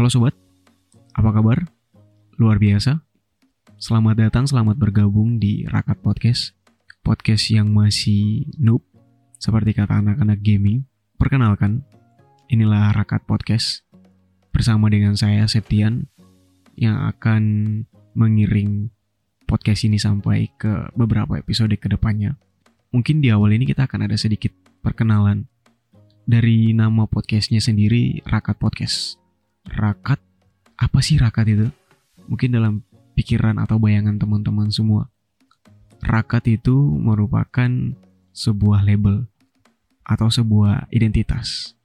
Halo sobat, apa kabar? Luar biasa. Selamat datang, selamat bergabung di Rakat Podcast. Podcast yang masih noob, seperti kata anak-anak gaming. Perkenalkan, inilah Rakat Podcast. Bersama dengan saya, Septian, yang akan mengiring podcast ini sampai ke beberapa episode ke depannya. Mungkin di awal ini kita akan ada sedikit perkenalan. Dari nama podcastnya sendiri, Rakat Podcast rakat apa sih rakat itu mungkin dalam pikiran atau bayangan teman-teman semua rakat itu merupakan sebuah label atau sebuah identitas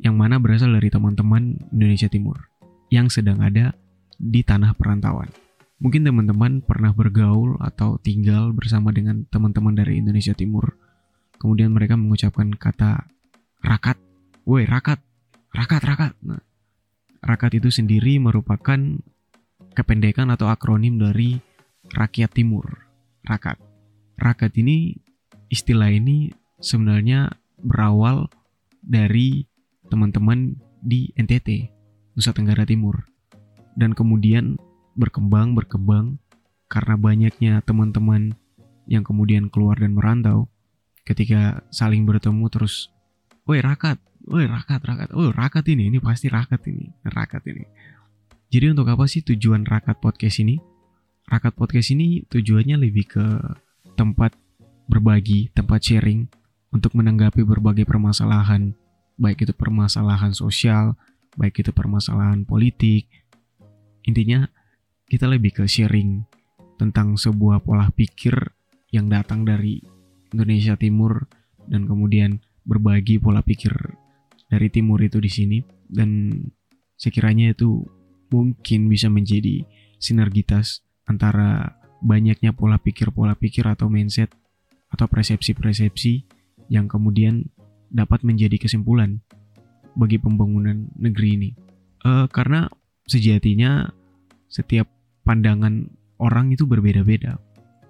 yang mana berasal dari teman-teman Indonesia Timur yang sedang ada di tanah perantauan. Mungkin teman-teman pernah bergaul atau tinggal bersama dengan teman-teman dari Indonesia Timur. Kemudian mereka mengucapkan kata rakat. Woi, rakat. Rakat, rakat. Nah, Rakat itu sendiri merupakan kependekan atau akronim dari rakyat timur. Rakat. Rakat ini istilah ini sebenarnya berawal dari teman-teman di NTT, Nusa Tenggara Timur. Dan kemudian berkembang berkembang karena banyaknya teman-teman yang kemudian keluar dan merantau. Ketika saling bertemu terus, "Woi, rakat, woi rakat rakat oh rakat ini ini pasti rakat ini rakat ini. Jadi untuk apa sih tujuan rakat podcast ini? Rakat podcast ini tujuannya lebih ke tempat berbagi tempat sharing untuk menanggapi berbagai permasalahan. Baik itu permasalahan sosial baik itu permasalahan politik. Intinya kita lebih ke sharing tentang sebuah pola pikir yang datang dari Indonesia Timur dan kemudian berbagi pola pikir dari timur itu di sini dan sekiranya itu mungkin bisa menjadi sinergitas antara banyaknya pola pikir-pola pikir atau mindset atau persepsi-persepsi yang kemudian dapat menjadi kesimpulan bagi pembangunan negeri ini. Uh, karena sejatinya setiap pandangan orang itu berbeda-beda.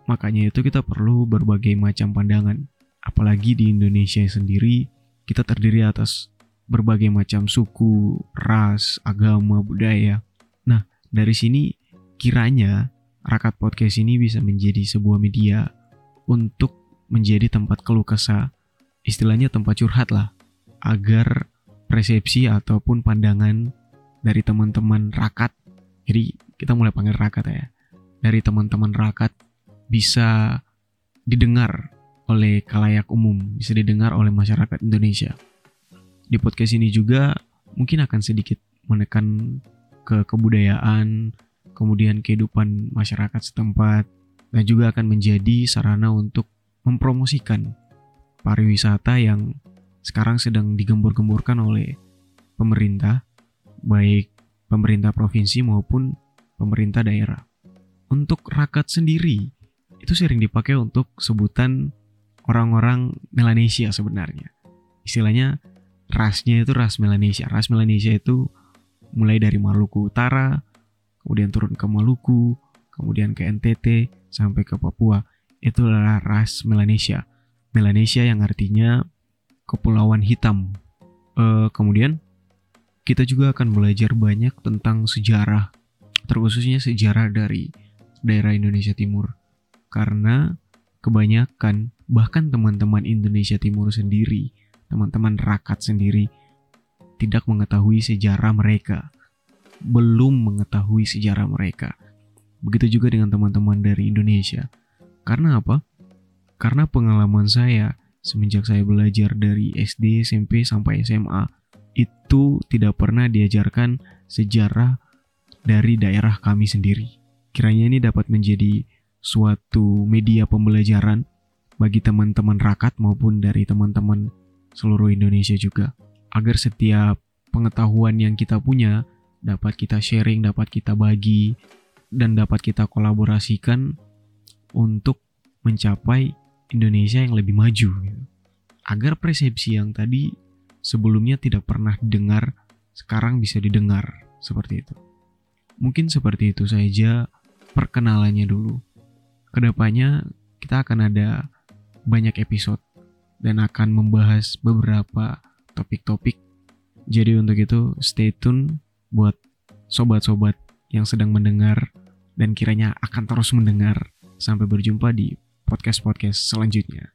Makanya itu kita perlu berbagai macam pandangan. Apalagi di Indonesia sendiri, kita terdiri atas berbagai macam suku, ras, agama, budaya. Nah, dari sini kiranya Rakat Podcast ini bisa menjadi sebuah media untuk menjadi tempat keluh kesah, istilahnya tempat curhat lah, agar persepsi ataupun pandangan dari teman-teman rakat, jadi kita mulai panggil rakat ya, dari teman-teman rakat bisa didengar oleh kalayak umum, bisa didengar oleh masyarakat Indonesia. Di podcast ini juga mungkin akan sedikit menekan ke kebudayaan, kemudian kehidupan masyarakat setempat, dan juga akan menjadi sarana untuk mempromosikan pariwisata yang sekarang sedang digembur-gemburkan oleh pemerintah, baik pemerintah provinsi maupun pemerintah daerah. Untuk rakat sendiri, itu sering dipakai untuk sebutan orang-orang Melanesia sebenarnya. Istilahnya rasnya itu ras Melanesia. Ras Melanesia itu mulai dari Maluku Utara, kemudian turun ke Maluku, kemudian ke NTT, sampai ke Papua. Itu adalah ras Melanesia. Melanesia yang artinya kepulauan hitam. E, kemudian kita juga akan belajar banyak tentang sejarah, terkhususnya sejarah dari daerah Indonesia Timur. Karena kebanyakan bahkan teman-teman Indonesia Timur sendiri teman-teman rakat sendiri tidak mengetahui sejarah mereka, belum mengetahui sejarah mereka. Begitu juga dengan teman-teman dari Indonesia. Karena apa? Karena pengalaman saya semenjak saya belajar dari SD, SMP sampai SMA itu tidak pernah diajarkan sejarah dari daerah kami sendiri. Kiranya ini dapat menjadi suatu media pembelajaran bagi teman-teman rakat maupun dari teman-teman seluruh Indonesia juga. Agar setiap pengetahuan yang kita punya dapat kita sharing, dapat kita bagi, dan dapat kita kolaborasikan untuk mencapai Indonesia yang lebih maju. Gitu. Agar persepsi yang tadi sebelumnya tidak pernah didengar, sekarang bisa didengar seperti itu. Mungkin seperti itu saja perkenalannya dulu. ke depannya kita akan ada banyak episode dan akan membahas beberapa topik-topik. Jadi untuk itu stay tune buat sobat-sobat yang sedang mendengar dan kiranya akan terus mendengar. Sampai berjumpa di podcast-podcast selanjutnya.